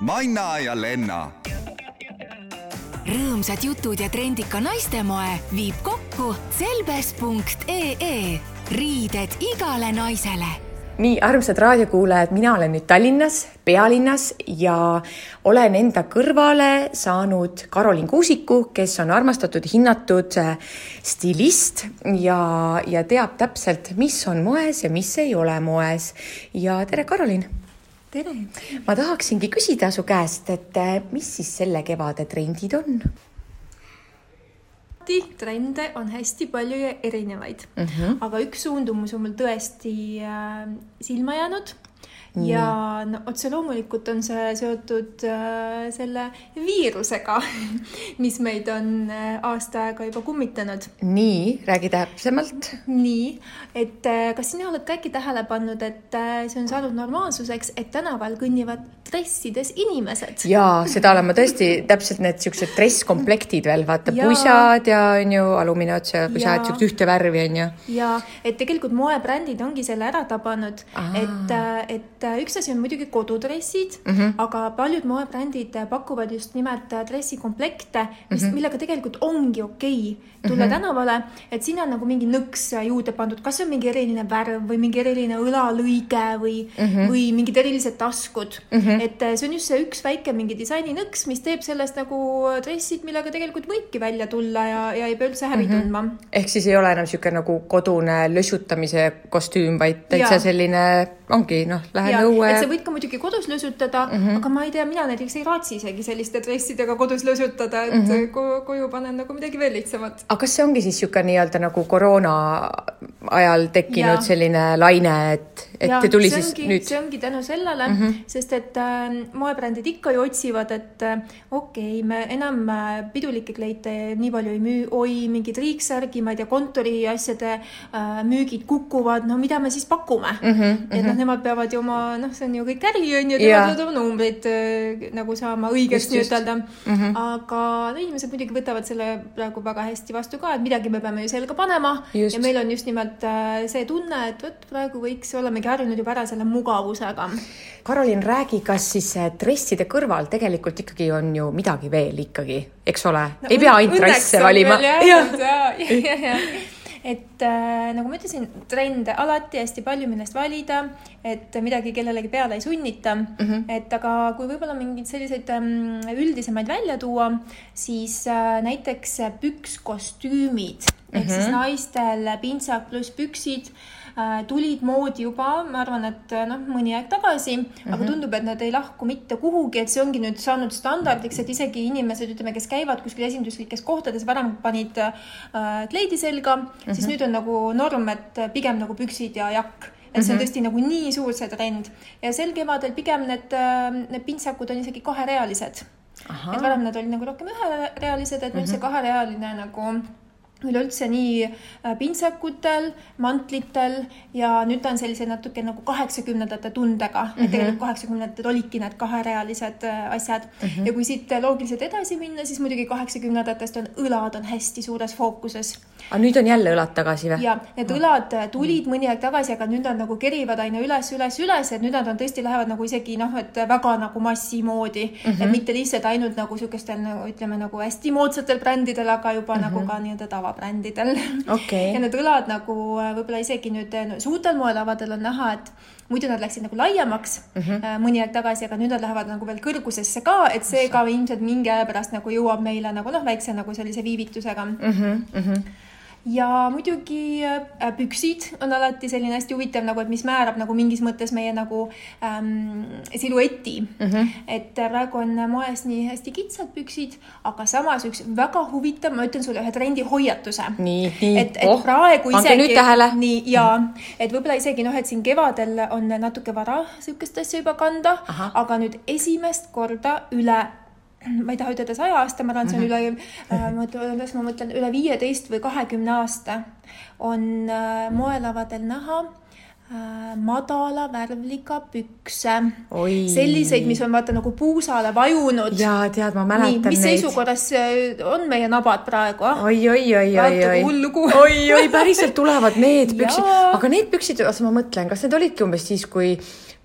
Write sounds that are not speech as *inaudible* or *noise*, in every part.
Manna ja Lenna. rõõmsad jutud ja trendika naistemoe viib kokku selbes.ee riided igale naisele nii, armsad raadiokuulajad, mina olen nüüd Tallinnas, pealinnas ja olen enda kõrvale saanud Karolin Kuusiku, kes on armastatud, hinnatud stilist ja, ja teab täpselt, mis on moes ja mis ei ole moes. ja tere, Karolin tere! ma tahaksingi küsida su käest, et eh, mis siis selle kevade trendid on? trende on hästi palju ja erinevaid mm, -hmm. aga üks suundumus on mul tõesti äh, silma jäänud Mm. ja no otse loomulikult on see seotud äh, selle viirusega, *laughs* mis meid on äh, aasta aega juba kummitanud. nii, räägi täpsemalt. nii, et äh, kas sina oled ka äkki tähele pannud, et äh, see on saanud normaalsuseks, et tänaval kõnnivad dressides inimesed. jaa, seda olen ma tõesti, täpselt need niisugused dresskomplektid veel, vaata ja. pusad ja on ju, alumiine otsa pusad, niisugused ühte värvi on ju. jaa, et tegelikult moebrändid ongi selle ära tabanud, et, et üks asi on muidugi kodudressid mm, -hmm. aga paljud moebrändid pakuvad just nimelt dressikomplekte, mis mm, -hmm. millega tegelikult ongi okei okay tulla mm -hmm. tänavale, et sinna on nagu mingi nõks juurde pandud, kas on mingi eriline värv või mingi eriline õlalõige või mm, -hmm. või mingid erilised taskud mm. -hmm et äh, see on just see üks väike mingi disaininõks, mis teeb sellest nagu dressid, millega tegelikult võibki välja tulla ja, ja ei pea üldse häbi mm -hmm. tundma. ehk siis ei ole enam niisugune nagu kodune lösutamise kostüüm, vaid täitsa selline ongi noh, lähen õue. sa võid ka muidugi kodus lösutada mm, -hmm. aga ma ei tea, mina näiteks ei raatsi isegi selliste dressidega kodus lösutada, et mm -hmm. koju panen nagu midagi veel lihtsamat. aga kas see ongi siis niisugune nii-öelda nagu koroona ajal tekkinud ja. selline laine, et, et ja, tuli siis ongi, nüüd? see ongi tänu sellele mm, -hmm. sest et äh, moebrändid ikka ju otsivad, et äh, okei okay,, me enam äh, pidulikke kleite nii palju ei müü, oi, mingid riiksärgi, ma ei tea, kontoriasjade äh, müügid kukuvad, no mida me siis pakume mm. -hmm. et noh, nemad peavad ju oma, noh, see on ju kõik äri, on ju, nemad peavad oma numbreid äh, nagu saama õigeks nii-ütelda mm. -hmm. aga no inimesed muidugi võtavad selle praegu väga hästi vastu ka, et midagi me peame ju selga panema just. ja meil on just nimelt äh, see tunne, et vot praegu võiks, olemegi harjunud juba ära selle mugavusega. Karolin, räägi, kas siis dresside kõrval tegelikult ikkagi on ju midagi veel ikkagi, eks ole no,? ei pea ainult dresse valima. *laughs* et äh, nagu ma ütlesin, trende alati hästi palju, millest valida, et midagi kellelegi peale ei sunnita mm. -hmm. et aga kui võib-olla mingeid selliseid ähm, üldisemaid välja tuua, siis äh, näiteks pükskostüümid mm -hmm. ehk siis mhm. naistel pintsak pluss püksid Äh, tulid moodi juba, ma arvan, et äh, noh, mõni aeg tagasi mm, -hmm. aga mhm. tundub, et nad ei lahku mitte kuhugi, et see ongi nüüd saanud standardiks, et isegi inimesed, ütleme, kes käivad kuskil esinduslikes kohtades, varem panid äh, kleidi selga mm, -hmm. siis mhm. nüüd on nagu norm, et pigem nagu püksid ja jakk et see on tõesti nagu nii suur see trend ja sel kevadel pigem need, äh, need pintsakud on isegi kaherealised. et varem nad olid nagu rohkem üherealised, et nüüd mm -hmm. see kaherealine nagu üleüldse nii äh, pintsakutel, mantlitel ja nüüd ta on sellise natuke nagu kaheksakümnendate tundega mm, -hmm. et tegelikult kaheksakümnendatel olidki need kaherealised äh, asjad mm. -hmm. ja kui siit loogiliselt edasi minna, siis muidugi kaheksakümnendatest on õlad on hästi suures fookuses. Aga nüüd on jälle õlad tagasi või? ja, need õlad äh, tulid mõni aeg tagasi, aga nüüd nad nagu kerivad aina üles, üles, üles, et nüüd nad on tõesti, lähevad nagu isegi noh, et väga nagu massi moodi mm, -hmm. et mitte lihtsalt ainult nagu sihukestel nagu ütleme nagu hästi moodsatel brändidel, aga juba mm -hmm. nagu ka nii-öelda tava tavabrändidel okay. ja need õlad nagu äh, võib-olla isegi nüüd no, suurtel moelavadel on näha, et muidu nad läksid nagu laiemaks mm -hmm. mõni aeg tagasi, aga nüüd nad lähevad nagu veel kõrgusesse ka, et see ka ilmselt mingi aja pärast nagu jõuab meile nagu noh, väikse nagu sellise viivitusega mm. -hmm. Mm -hmm ja muidugi äh, püksid on alati selline hästi huvitav nagu, et mis määrab nagu mingis mõttes meie nagu ähm, silueti mm. -hmm. et äh, praegu on moes nii hästi kitsad püksid, aga samas üks väga huvitav, ma ütlen sulle ühe trendi hoiatuse. nii, nii. et, et oh, praegu isegi. nii ja, et võib-olla isegi noh, et siin kevadel on natuke vara sihukest asja juba kanda, aga nüüd esimest korda üle ma ei taha ütelda saja aasta, ma arvan, see on mhm. üle äh,, ma ütlen, ma mõtlen üle viieteist või kahekümne aasta on äh, moelavadel näha äh, madala värvliga pükse. selliseid, mis on vaata nagu puusale vajunud. ja tead, ma mäletan Nii, mis neid. seisukorras äh, on meie nabad praegu ah?? oi, oi, oi, oi, oi. oi, oi, päriselt tulevad need püksid, aga need püksid, oota, ma mõtlen, kas need olidki umbes siis, kui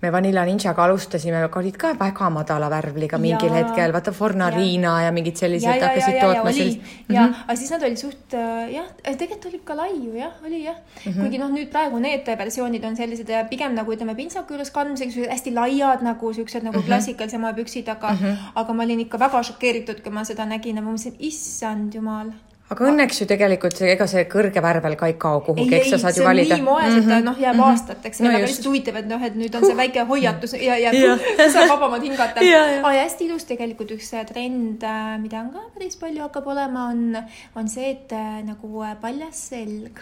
me Vanilla Ninjaga alustasime, olid ka väga madala värvliga mingil Jaa. hetkel, vaata Fornarina ja, ja mingid sellised hakkasid ja, tootma sellist. ja, aga siis nad olid suht äh, jah, tegelikult oli ka lai ju jah, oli jah mm. -hmm. kuigi noh, nüüd praegu need versioonid on sellised äh, pigem nagu ütleme pintsaku juures kandmiseks hästi laiad nagu siuksed nagu mm -hmm. klassikalise moe püksid, aga mm, -hmm. aga ma olin ikka väga šokeeritud, kui ma seda nägin ja ma mõtlesin, issand jumal. Aga õnneks ju tegelikult see, ega see kõrge värvel ka ei kao kuhugi, eks sa saad ju valida. nii moes, et ta noh, jääb mm -hmm. aastateks, No aga just. lihtsalt huvitav, et noh, et nüüd on see väike hoiatus ja, ja Jah. *laughs* saab vabamalt hingata. Ja, ja. aga hästi ilus tegelikult üks äh, trend, mida on ka päris palju hakkab olema, on, on see, et äh, nagu äh, paljas selg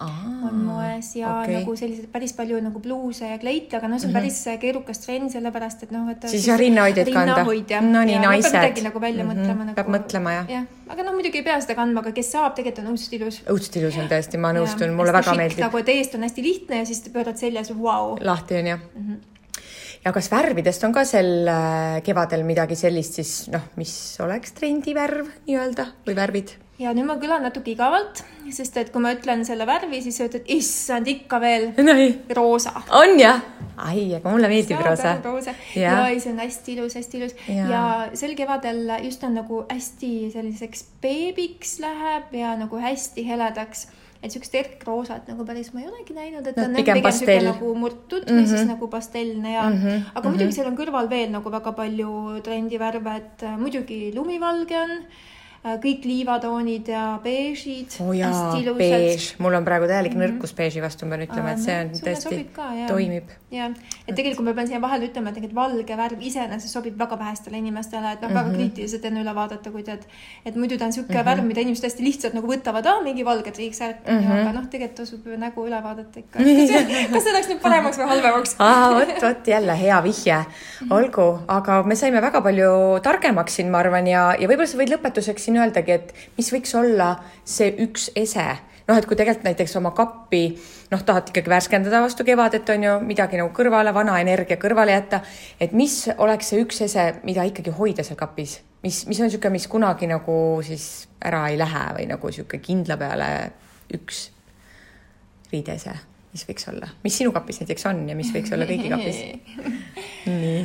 on moes ja okay. nagu sellised päris palju nagu bluuse ja kleite, aga noh, see on päris mm -hmm. keerukas trend, sellepärast et noh, et Siis jah, rinnahoidjaid kanda. No nii, naised. peab midagi nagu välja Mhm. mõtlema nagu. Peab mõtlema, jah. jah, aga noh, muidugi ei pea seda kandma, aga kes saab, tegelikult on õudselt ilus. õudselt ilus on tõesti, ma Ja, nõustun, mulle väga meeldib. nagu, et eest on hästi lihtne ja siis pöörad seljas, vau. lahti on jah mm. -hmm. Ja kas värvidest on ka sel äh, kevadel midagi sellist siis noh, mis oleks trendivärv nii-öelda või värvid? ja nüüd ma kõlan natuke igavalt, sest et kui ma ütlen selle värvi, siis sa ütled, issand, ikka veel Nonii, roosa. on jah? ai, aga mulle meeldib roosa. roosa. Jaa. ja ei, see on hästi ilus, hästi ilus ja. ja sel kevadel just on nagu hästi selliseks beebiks läheb ja nagu hästi heledaks. Et siukest erkroosat nagu päris ma ei olegi näinud, et No, on pigem jah, sihuke pastell. nagu murtud mm -hmm. või siis nagu pastellne ja mm, Mhm, -hmm. aga muidugi seal on kõrval veel nagu väga palju trendivärve, et muidugi lumivalge on, kõik liivatoonid ja beežid oo Oh jaa beež, mul on praegu täielik nõrkus beeži vastu, ma pean ütlema, et see on tõesti toimib. jah, et tegelikult ma pean siia vahele ütlema, et tegelikult valge värv iseenesest sobib väga vähestele inimestele, et noh, väga kriitiliselt enne üle vaadata, kui tead, et muidu ta on niisugune värv, mida inimesed hästi lihtsalt nagu võtavad, aa, mingi valge triiksärk. On ju, aga noh, tegelikult tasub ju nägu üle vaadata ikka. kas see läks nüüd paremaks või halvemaks? *laughs* aa, vot, vot jälle hea vihje, olgu, aga me saime väga palju targemaks siin, ma arvan, ja, ja võib-olla sa võid lõpetuseks siin öeldagi, et mis võiks olla see üks ese, noh, et kui tegelikult näiteks oma kappi noh, tahad ikkagi värskendada vastu kevadet, on ju, midagi nagu kõrvale, vana energia kõrvale jätta, et mis oleks see üks ese, mida ikkagi hoida seal kapis, mis, mis on niisugune, mis kunagi nagu siis ära ei lähe või nagu niisugune kindla peale üks riidese, mis võiks olla, mis sinu kapis näiteks on ja mis võiks olla kõigi kapis? *laughs* nii.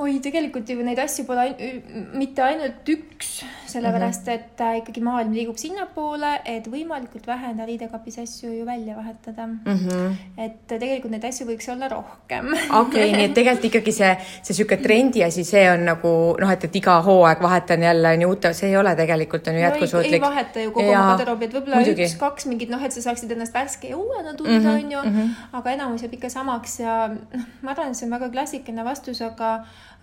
oi, tegelikult ju neid asju pole ain- mitte ainult üks, sellepärast et äh, ikkagi maailm liigub sinnapoole, et võimalikult vähe enda riidekapis asju ju välja vahetada mm. -hmm. et tegelikult neid asju võiks olla rohkem. okei, nii et tegelikult ikkagi see, see niisugune trendi asi, see on nagu noh, et, et iga hooaeg vahetan jälle on ju uute, see ei ole tegelikult on ju No ei, jätkusuutlik. vaheta ju kogu oma garderoobi, et võib-olla üks-kaks mingit noh, et sa saaksid ennast värske ja uuena tunda mm, -hmm, on ju mm, -hmm. aga enamus jääb ikka samaks ja noh, ma arvan, et see on väga klassikaline vastus, aga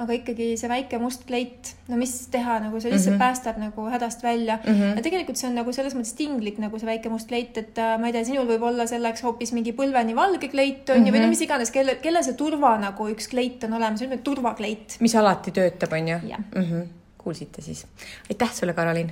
aga ikkagi see väike must kleit, no mis teha, nagu see lihtsalt mm -hmm. päästab nagu hädast välja mm. -hmm. ja tegelikult see on nagu selles mõttes tinglik nagu see väike must kleit, et äh, ma ei tea, sinul võib olla selleks hoopis mingi põlveni valge kleit on ju mm -hmm. või no mis iganes, kelle, kellel see turva nagu üks kleit on olemas, ütleme turvakleit. mis alati töötab, on ju mm? -hmm. kuulsite siis. aitäh sulle, Karoliin